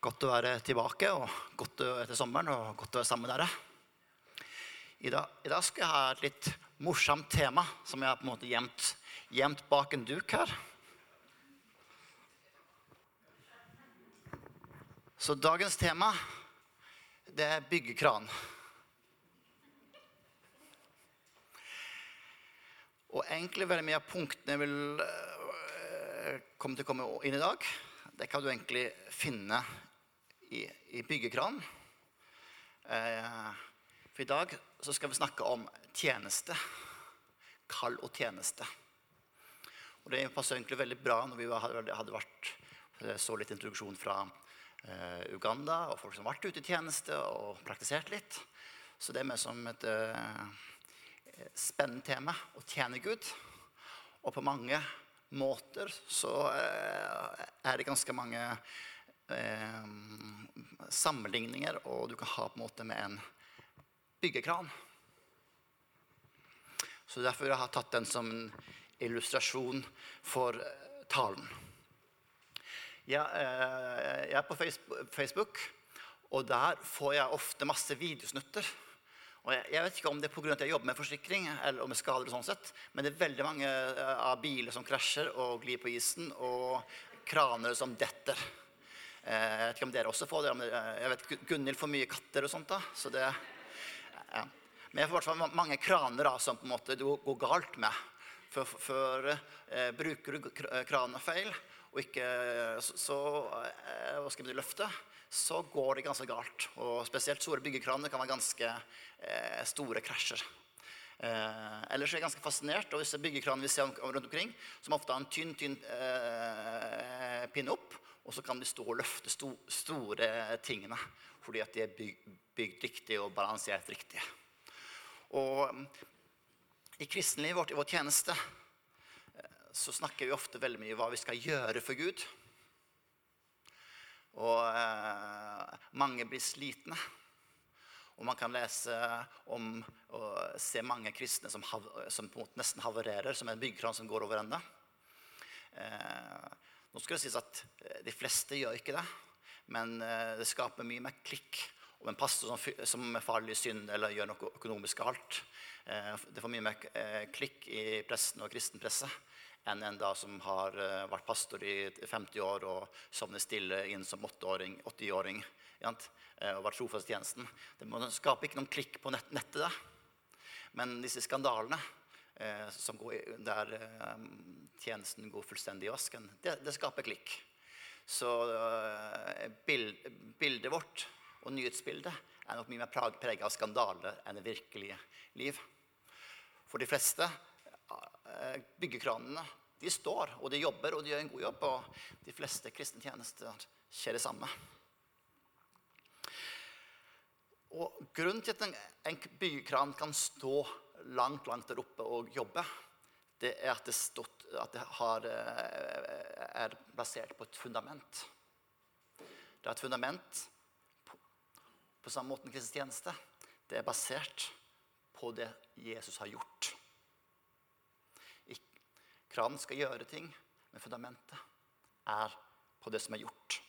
Godt å være tilbake og godt å, etter sommeren og godt å være sammen med dere. I dag, I dag skal jeg ha et litt morsomt tema som jeg har på en måte gjemt, gjemt bak en duk her. Så dagens tema det er byggekran. Og egentlig veldig mye av punktene jeg vil eh, komme til å komme inn i dag, det kan du egentlig finne i, i byggekran. Eh, for i dag så skal vi snakke om tjeneste. Kall og tjeneste. Og det passer egentlig veldig bra når vi hadde vært så litt introduksjon fra eh, Uganda og folk som har vært ute i tjeneste og praktisert litt. Så det er mer som et eh, spennende tema å tjene Gud. Og på mange måter så eh, er det ganske mange eh, sammenligninger og du kan ha på en måte med en byggekran. Så derfor har jeg tatt den som en illustrasjon for eh, talen. Jeg, jeg er på Facebook, og der får jeg ofte masse videosnutter og jeg, jeg, vet ikke om det er pga. at jeg jobber med forsikring, eller med skader, og sånn sett, men det er veldig mange av biler som krasjer og glir på isen, og kraner som detter. Uh, jeg vet ikke om dere også får det. Uh, jeg vet Gunhild får mye katter og sånt. da, så det, ja. Men jeg får i hvert fall mange kraner da, som på en måte går galt med. For, for, for bruker du krana feil, og ikke så, så hva skal vi løfte, så går det ganske galt. Og spesielt store byggekraner kan være ganske eh, store krasjer. Eh, ellers er jeg ganske fascinert og disse byggekranene vi ser rundt omkring, som ofte har en tynn, tynn eh, pinne opp, og så kan de stå og løfte sto, store tingene fordi at de er bygd, bygd riktig og balansert riktig. Og i kristenlivet vårt, i vår tjeneste, eh, så snakker vi ofte veldig mye om hva vi skal gjøre for Gud. Og eh, mange blir slitne. Og man kan lese om og se mange kristne som, hav, som nesten havarerer, som en byggkran som går over ende. Eh, nå skal det sies at eh, De fleste gjør ikke det, men eh, det skaper mye mer klikk om en pastor som, som er farlig synd eller gjør noe økonomisk galt. Eh, det får mye mer klikk i pressen og kristenpresse enn en da som har vært pastor i 50 år og sovnet stille inn som 80-åring uh, og vært trofast i tjenesten. Det skaper ikke noen klikk på nettet. Men disse skandalene som går, der tjenesten går fullstendig i vasken, det, det skaper klikk. Så bild, bildet vårt og nyhetsbildet er nok mye mer preget av skandaler enn det virkelige liv. For de fleste byggekranene de står, og de jobber, og de gjør en god jobb. Og de fleste kristne tjenester skjer det samme. Og Grunnen til at en byggekran kan stå langt langt der oppe og jobbe, det er at det, stått, at det har, eh, er basert på et fundament. Det er et fundament på, på samme måte som kristen tjeneste. Det er basert på det Jesus har gjort. Kranen skal gjøre ting, men fundamentet er på det som er gjort.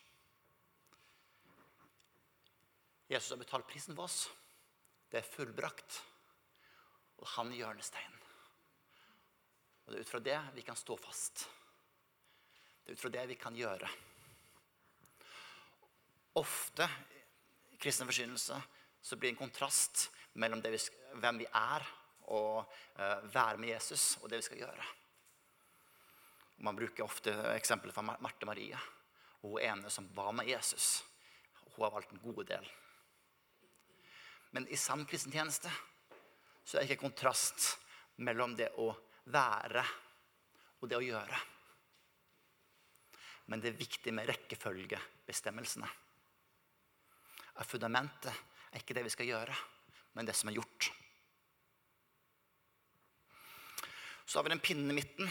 Jesus har betalt prisen for oss. Det er fullbrakt. Og han er hjørnesteinen. Og det er ut fra det vi kan stå fast. Det er ut fra det vi kan gjøre. Ofte i kristen forkynnelse så blir det en kontrast mellom vi, hvem vi er, og uh, være med Jesus, og det vi skal gjøre. Man bruker ofte eksempler fra Marte Marie. Hun ene som var med Jesus. Hun har valgt en god del. Men i sann kristentjeneste så er det ikke kontrast mellom det å være og det å gjøre. Men det er viktig med rekkefølgebestemmelsene. At fundamentet er ikke det vi skal gjøre, men det som er gjort. Så har vi den pinnen i midten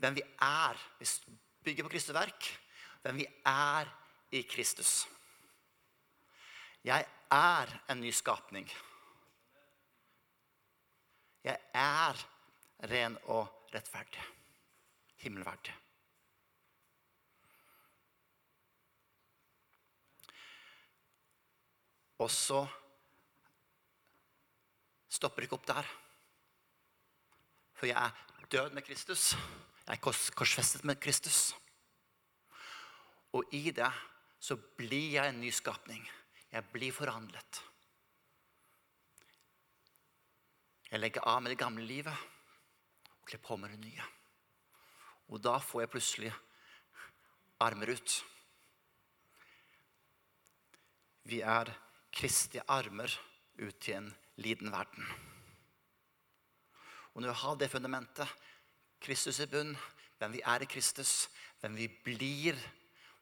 hvem vi er. Vi bygger på Kristus verk. Hvem vi er i Kristus. Jeg er en ny skapning. Jeg er ren og rettferdig. Himmelverdig. Og så stopper ikke opp der. For jeg er død med Kristus. Jeg er korsfestet med Kristus. Og i det så blir jeg en ny skapning. Jeg blir forhandlet. Jeg legger av med det gamle livet og kler på med det nye. Og da får jeg plutselig armer ut. Vi er Kristi armer ut til en liten verden. Og når vi har det fundamentet, Kristus i bunn, hvem vi er i Kristus, hvem vi blir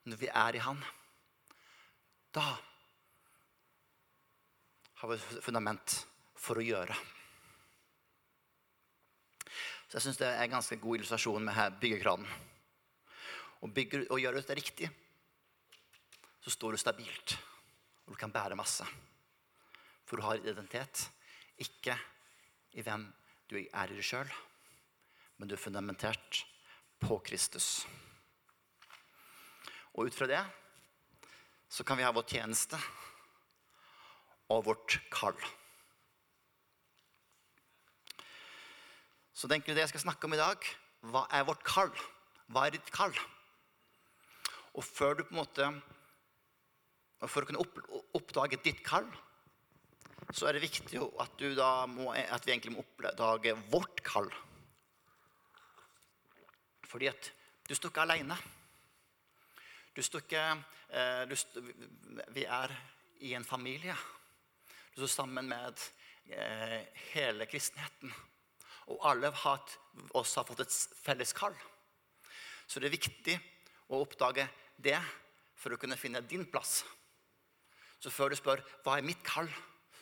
når vi er i Han, da har vi et fundament for å gjøre. Så jeg syns det er en ganske god illustrasjon med her byggekranen. Og, bygger, og gjør du det riktig, så står du stabilt. Og du kan bære masse. For du har identitet. Ikke i hvem du er i deg sjøl, men du er fundamentert på Kristus. Og ut fra det så kan vi ha vår tjeneste og vårt kall. Så det er det jeg skal snakke om i dag. Hva er vårt kall? Hva er ditt kall? Og før du på en måte For å kunne oppdage ditt kall, så er det viktig at, må, at vi egentlig må oppdage vårt kall. Fordi at du står ikke aleine. Du står ikke eh, du st Vi er i en familie. Du står sammen med eh, hele kristenheten. Og alle har, oss har fått et felles kall. Så det er viktig å oppdage det for å kunne finne din plass. Så før du spør 'Hva er mitt kall?',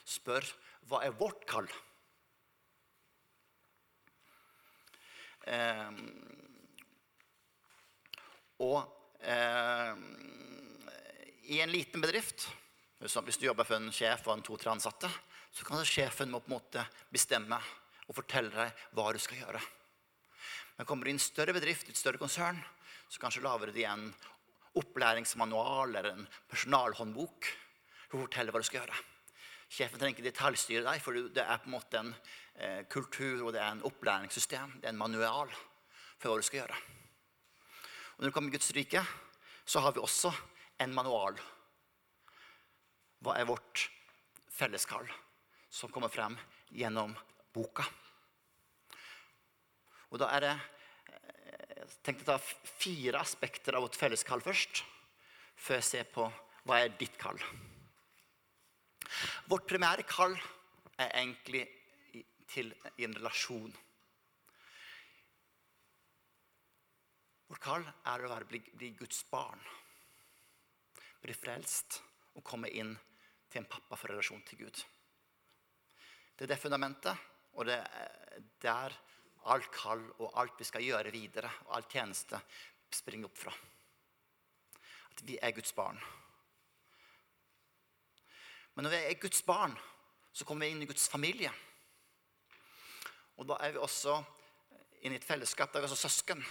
spør 'Hva er vårt kall?' Eh, og eh, i en liten bedrift, hvis du jobber for en sjef og en to-tre ansatte, så kan sjefen må på en måte bestemme og forteller deg hva du skal gjøre. Men kommer du i en større bedrift, et større konsern, så kanskje lager de en opplæringsmanual eller en personalhåndbok for forteller hva du skal gjøre. Sjefen trenger ikke detaljstyre deg, for det er på en måte en eh, kultur og det er en opplæringssystem. Det er en manual for hva du skal gjøre. Og Når du kommer i Guds rike, så har vi også en manual. Hva er vårt felleskall som kommer frem gjennom boka. Og da er det Jeg tenkte å ta fire aspekter av vårt felleskall først, før jeg ser på hva er ditt kall. Vårt primære kall er egentlig til i en relasjon. Vårt kall er å være, bli, bli Guds barn. Bli frelst og komme inn til en pappa for relasjon til Gud. Det er det fundamentet og det er der alt kall og alt vi skal gjøre videre, og all tjeneste springer opp fra. At vi er Guds barn. Men når vi er Guds barn, så kommer vi inn i Guds familie. Og da er vi også inne i et fellesskap. Da er vi også søsken.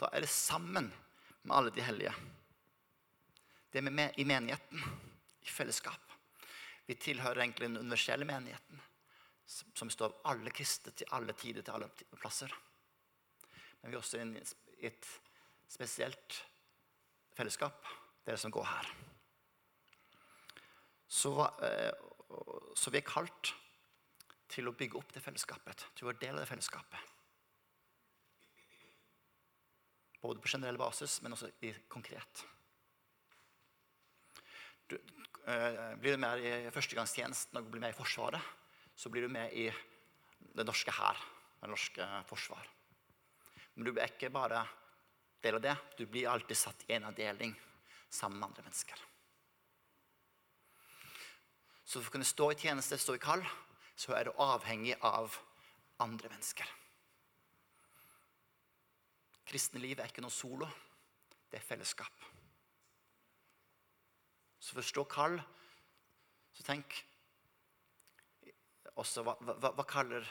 Da er det sammen med alle de hellige. Det er med i menigheten, i fellesskap. Vi tilhører egentlig den universelle menigheten, som består av alle kristne til alle tider, til alle plasser. Men vi er også i et spesielt fellesskap, dere som går her. Så, eh, så, vi er kalt til å bygge opp det fellesskapet, til å være del av det fellesskapet. Både på generell basis, men også i konkret. Du, blir du med i førstegangstjenesten og blir med i Forsvaret, så blir du med i det norske hær, det norske forsvar. Men du blir ikke bare del av det. Du blir alltid satt i en avdeling sammen med andre mennesker. Så for å kunne stå i tjeneste, stå i kall, så er du avhengig av andre mennesker. Kristne liv er ikke noe solo. Det er fellesskap. Så forstår kall, så tenk også hva, hva, hva kaller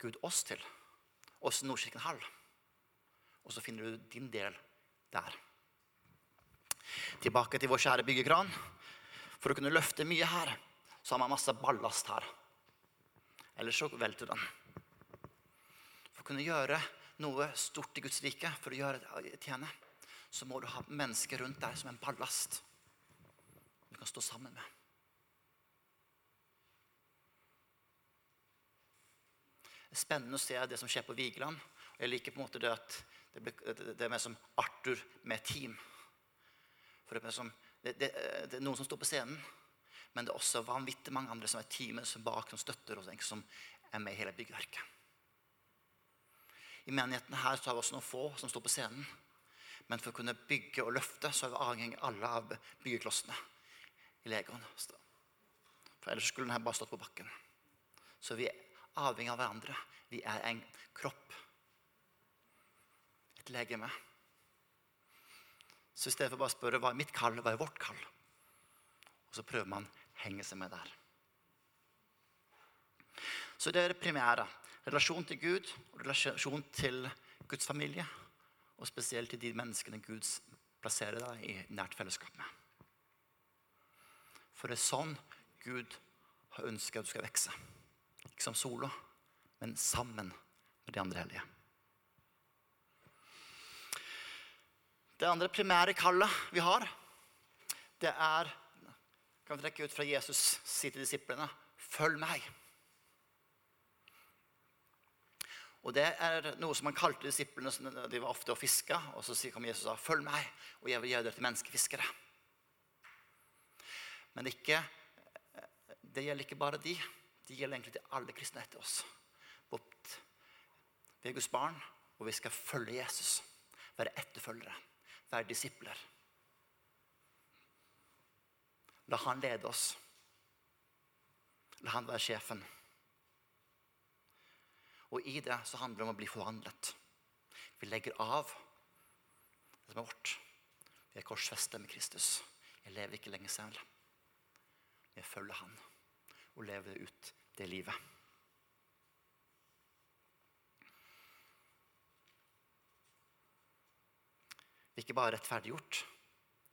Gud oss til? Oss Nordkirken Hall. Og så finner du din del der. Tilbake til vår kjære byggekran. For å kunne løfte mye her, så har man masse ballast her. Ellers så velter den. For å kunne gjøre noe stort i Guds rike, for å gjøre tjene, så må du ha mennesker rundt deg som en ballast du kan stå sammen med. Det er spennende å se det som skjer på Vigeland. Jeg liker på en måte det at det, det er mer som Arthur med team. For det er, som, det er noen som står på scenen, men det er også vanvittig mange andre som er teamet som bak, som støtter og som er med i hele byggverket. I menigheten her så har vi også noen få som står på scenen. Men for å kunne bygge og løfte, så er vi avhengig alle av byggeklossene i Legon. For ellers skulle den bare stått på bakken. Så vi er avhengig av hverandre. Vi er en kropp. Et legeme. Så i stedet for bare å spørre hva er mitt kall, hva er vårt kall, og så prøver man å henge seg med der. Så det er det primære. Relasjon til Gud og relasjon til Guds familie. Og spesielt til de menneskene Gud plasserer deg i nært fellesskap med. For det er sånn Gud har ønsket at du skal vokse. Ikke som solo, men sammen med de andre hellige. Det andre primære kallet vi har, det er Kan vi trekke ut fra Jesus si til disiplene Følg meg. Og Det er noe som han kalte disiplene de var ofte og fiska. Og så kom Jesus og sa, 'Følg meg, og jeg vil gjøre dere til menneskefiskere'. Men ikke, det gjelder ikke bare de. Det gjelder egentlig til alle kristne etter oss. Vi er Guds barn, og vi skal følge Jesus. Være etterfølgere. Være disipler. La han lede oss. La han være sjefen. Og i det så handler det om å bli forvandlet. Vi legger av det som er vårt. Vi er korsfestet med Kristus. Jeg lever ikke lenger selv. Jeg følger Han og lever ut det livet. Vi er ikke bare rettferdiggjort.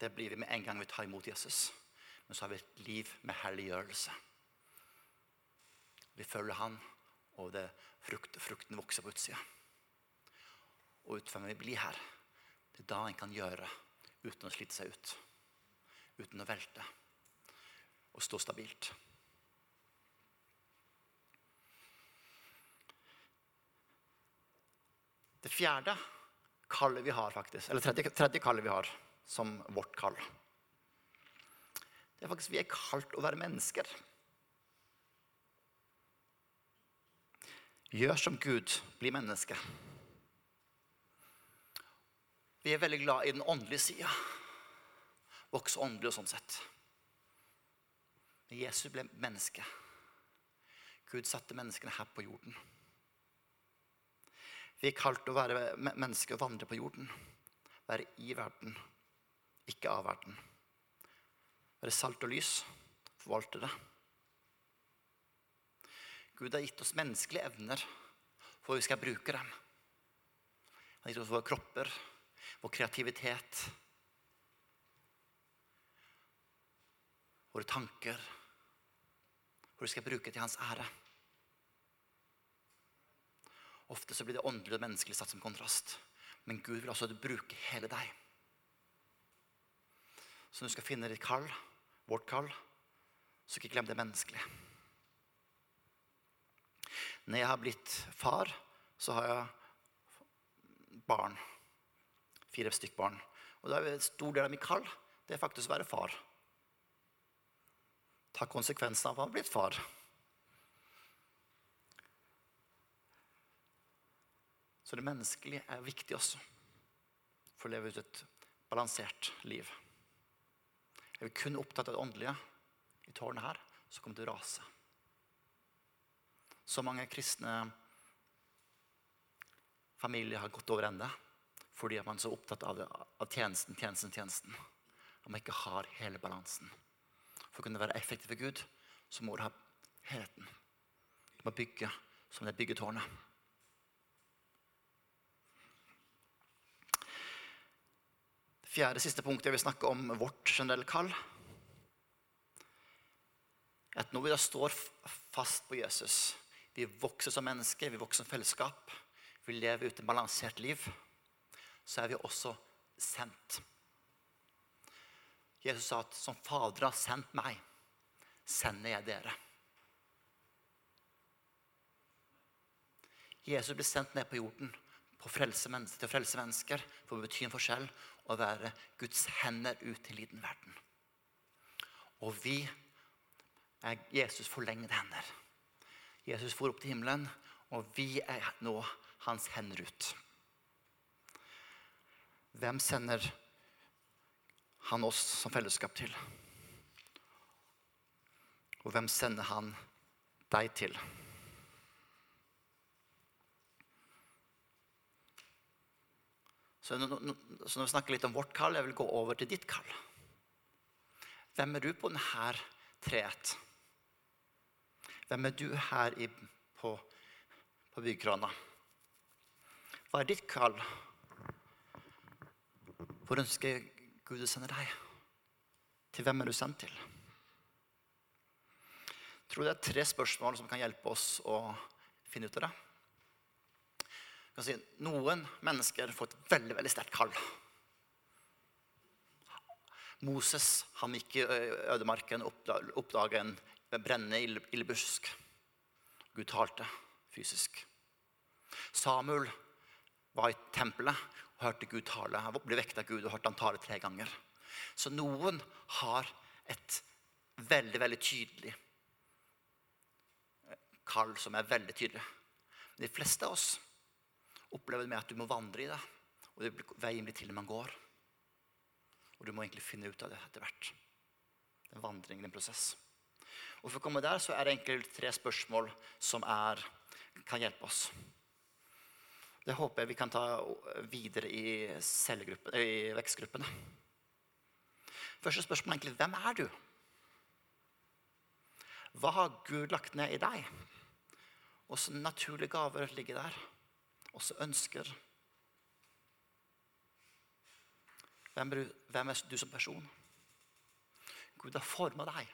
Det blir vi med en gang vi tar imot Jesus. Men så har vi et liv med helliggjørelse. Vi følger Han, og det frukt, frukten vokser på utsida. Og ut fra vi blir her, det er da en kan gjøre uten å slite seg ut. Uten å velte. Og stå stabilt. Det fjerde kallet vi har, faktisk, eller tredje, tredje kallet vi har som vårt kall, det er faktisk vi er kalt å være mennesker. Gjør som Gud, bli menneske. Vi er veldig glad i den åndelige sida. Vokse åndelig og sånn sett. Men Jesus ble menneske. Gud satte menneskene her på jorden. Vi er kalt å være mennesker og vandre på jorden. Være i verden, ikke av verden. Være salt og lys. Forvalte det. Gud har gitt oss menneskelige evner for vi skal bruke dem. Han har gitt oss våre kropper, vår kreativitet, våre tanker. Hvor du skal bruke til hans ære. Ofte så blir det åndelig og menneskelig satt som kontrast. Men Gud vil også bruke hele deg. Så når du skal finne ditt kall, vårt kall, så ikke glem det menneskelige. Når jeg har blitt far, så har jeg barn. Fire stykk barn. Og da er en stor del av mitt kall det er faktisk å være far. Ta konsekvensen av å ha blitt far. Så det menneskelige er viktig også for å leve ut et balansert liv. Er vi kun opptatt av det åndelige i tårnet her, så kommer det til å rase så mange kristne familier har gått over ende fordi man er så opptatt av, av tjenesten, tjenesten, tjenesten. At man ikke har hele balansen. For å kunne være effektiv for Gud, så må du ha helheten. Du må bygge som det byggetårnet. Det Fjerde siste punkt jeg vil snakke om vårt generelle kall. At når vi da står fast på Jesus, vi vokser som mennesker, vi vokser som fellesskap, vi lever ut et balansert liv, så er vi også sendt. Jesus sa at 'som Fader har sendt meg, sender jeg dere'. Jesus ble sendt ned på jorden på frelse til å frelse mennesker for å bety en forskjell og være Guds hender ut til liten verden. Og vi er Jesus forlengede hender. Jesus for opp til himmelen, og vi er nå hans hender ut. Hvem sender han oss som fellesskap til? Og hvem sender han deg til? Så når, vi snakker litt om vårt kall, jeg vil gå over til ditt kall. Hvem er du på denne treet? Hvem er du her i, på, på byggekrana? Hva er ditt kall? Hvor ønsker Gud du sender deg? Til hvem er du sendt til? Jeg tror det er tre spørsmål som kan hjelpe oss å finne ut av det kan si, Noen mennesker får et veldig veldig sterkt kall. Moses han gikk i ødemarken og oppdaget en brennende ildbusk. Gud talte fysisk. Samuel var i tempelet hørte Gud tale. Han ble vekket av Gud og hørte han tale tre ganger. Så noen har et veldig, veldig tydelig kall som er veldig tydelig. Men de fleste av oss opplever det med at du må vandre i det. Og det veien blir til når man går. Og du må egentlig finne ut av det etter hvert. Det er En vandring, en prosess. Og For å komme der så er det egentlig tre spørsmål som er, kan hjelpe oss. Det håper jeg vi kan ta videre i, i vekstgruppene. Første spørsmål er egentlig hvem er du? Hva har Gud lagt ned i deg? Hvilke naturlige gaver ligger der? Hvilke ønsker. Hvem er, du, hvem er du som person? Gud har forma deg.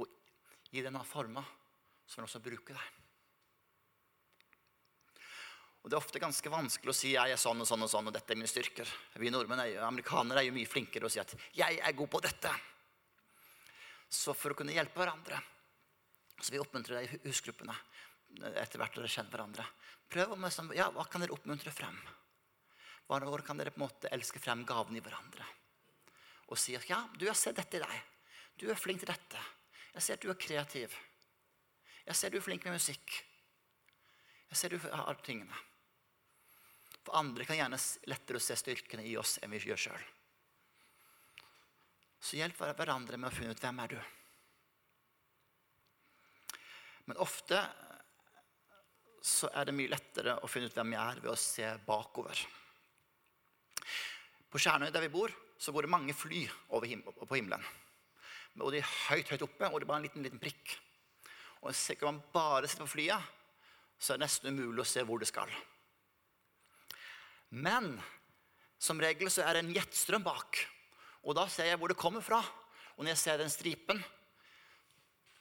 Og i denne forma så vil han også bruke deg. Og Det er ofte ganske vanskelig å si jeg er sånn og sånn og sånn, og dette er mine styrker. Vi nordmenn er, amerikanere er jo mye flinkere å si at 'jeg er god på dette'. Så for å kunne hjelpe hverandre så vil oppmuntrer oppmuntre deg i husgruppene etter hvert dere kjenner hverandre. Prøv å ja, Hva kan dere oppmuntre frem? Hvor kan dere på en måte elske frem gavene i hverandre? Og si at ja, du har sett dette i deg. Du er flink til dette. Jeg ser at du er kreativ. Jeg ser at du er flink med musikk. Jeg ser at du har tingene. For andre kan gjerne lettere se styrkene i oss enn vi gjør sjøl. Så hjelp hverandre med å finne ut hvem er du Men ofte så er det mye lettere å finne ut hvem jeg er, ved å se bakover. På Stjernøy, der vi bor, så går det mange fly him på himmelen. Og de er høyt, høyt oppe, og det er bare en liten, liten prikk. Og Hvis man bare sitter på flyet, så er det nesten umulig å se hvor det skal. Men som regel så er det en jetstrøm bak. Og da ser jeg hvor det kommer fra. Og når jeg ser den stripen,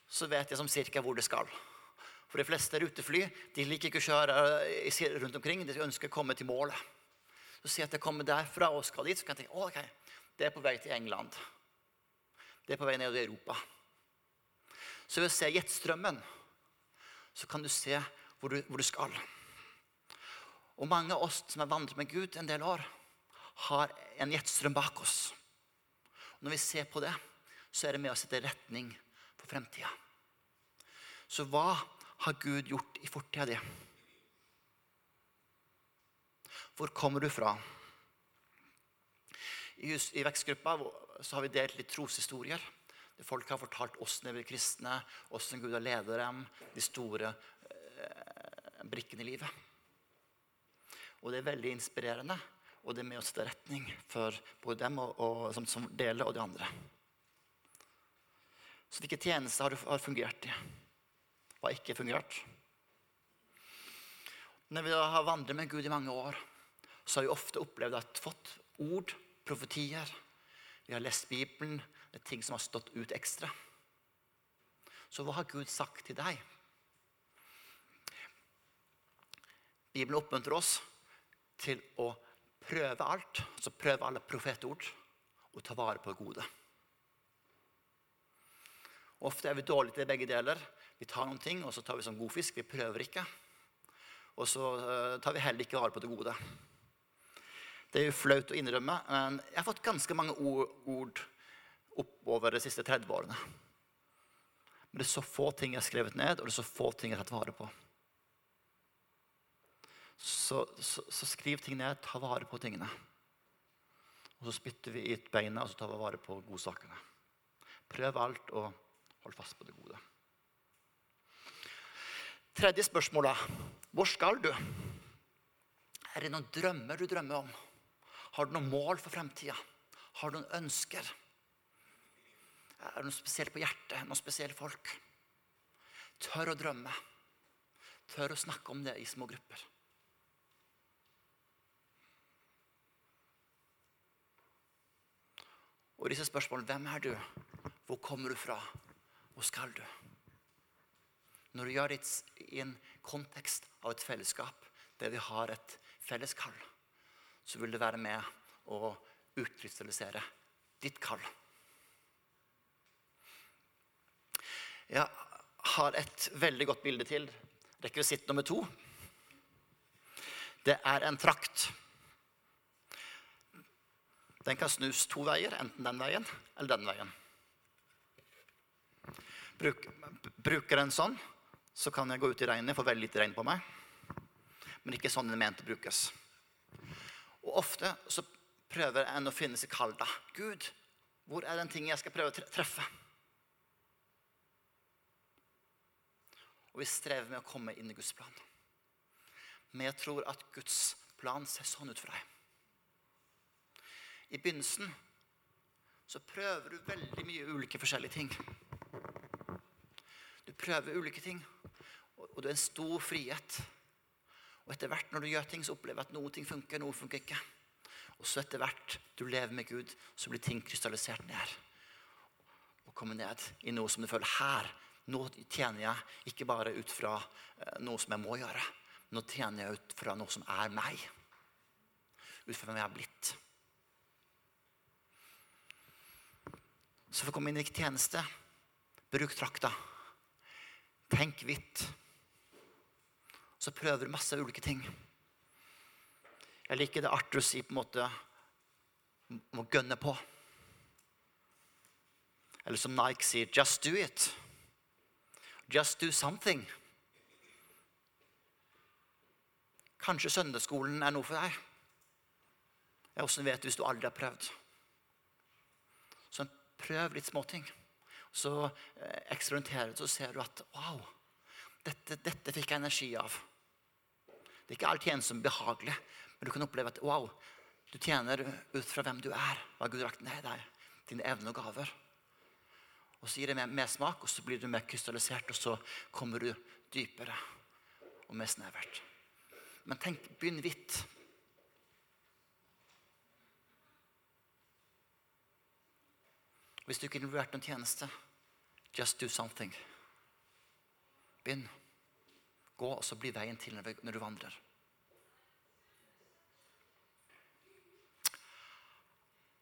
så vet jeg som cirka hvor det skal. For de fleste rutefly de liker ikke å kjøre rundt omkring. De ønsker å komme til målet. Så sier jeg at jeg kommer derfra og skal dit, så kan jeg tenke ok, det er på vei til England. Det er på vei ned i Europa. Så ved å se jetstrømmen så kan du se hvor du, hvor du skal. Og mange av oss som har vandret med Gud en del år, har en jetstrøm bak oss. Og når vi ser på det, så er det med å sette retning for fremtida. Så hva har Gud gjort i fortida di? Hvor kommer du fra? I, i vekstgruppa har vi delt litt troshistorier. Folk har fortalt åssen de blir kristne, åssen Gud har ledet dem, de store eh, brikkene i livet. Og det er veldig inspirerende, og det er med å til retning for både dem og, og, som, som, deler, og de andre. Så hvilke tjenester har har fungert i? Hva har ikke fungert. Når vi har vandret med Gud i mange år, så har vi ofte opplevd at fått ord profetier. Vi har lest Bibelen. Det er ting som har stått ut ekstra. Så hva har Gud sagt til deg? Bibelen oppmuntrer oss til å prøve alt, altså prøve alle profetord, og ta vare på det gode. Ofte er vi dårlige til begge deler. Vi tar noen ting, og så tar vi som god fisk. Vi prøver ikke. Og så eh, tar vi heller ikke vare på det gode. Det er jo flaut å innrømme, men jeg har fått ganske mange ord oppover de siste 30 årene. Men det er så få ting jeg har skrevet ned, og det er så få ting jeg har tatt vare på. Så, så, så skriv ting ned, ta vare på tingene. Og så spytter vi i beinet, og så tar vi vare på godsakene. Prøv alt, og hold fast på det gode. Tredje spørsmålet. Hvor skal du? Er det noen drømmer du drømmer om? Har du noen mål for fremtida? Har du noen ønsker? Er det noe spesielt på hjertet? Noen spesielle folk? Tør å drømme. Tør å snakke om det i små grupper. Og disse spørsmålene hvem er du? Hvor kommer du fra? Hvor skal du? Når du gjør det i en kontekst av et fellesskap der vi har et felles kall, så vil det være med å utkrystallisere ditt kall. Jeg har et veldig godt bilde til. Rekvisitt nummer to. Det er en trakt. Den kan snus to veier, enten den veien eller den veien. Bruk, bruker den sånn, så kan jeg gå ut i regnet, få veldig lite regn på meg. Men ikke sånn den er ment å brukes. Og ofte så prøver en å finne seg kall. Gud, hvor er den ting jeg skal prøve å treffe? Og vi strever med å komme inn i Guds plan. Men jeg tror at Guds plan ser sånn ut for deg. I begynnelsen så prøver du veldig mye ulike forskjellige ting. Du prøver ulike ting, og det er en stor frihet. Og etter hvert når du gjør ting, så opplever du at noe ting funker, noe funker ikke. Og så etter hvert du lever med Gud, så blir ting krystallisert ned. Og kommer ned i noe som du føler her. Nå tjener jeg ikke bare ut fra eh, noe som jeg må gjøre. Nå tjener jeg ut fra noe som er meg. Ut fra hvem jeg er blitt. Så for å komme inn i tjeneste, bruk trakta. Tenk hvitt så prøver du masse ulike ting. Jeg liker det Arthur sier på en måte må gønne på. Eller som Nike sier 'just do it'. Just do something. Kanskje søndagsskolen er noe for deg. Jeg også vet hvis du aldri har prøvd. Prøv litt småting. Så eh, eksperimenterer du, så ser du at wow, dette, dette fikk jeg energi av. Det er ikke all tjeneste som er behagelig, men du kan oppleve at wow, du tjener ut fra hvem du er. Hva Gud lagt ned deg. Dine evner og gaver. Og så gir det mer smak, og så blir du mer krystallisert, og så kommer du dypere og mer snevert. Men tenk, begynn hvitt. Hvis du ikke er vært noen tjeneste, just do something. Begynn. Gå, og så blir veien til når du vandrer.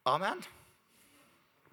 Amen.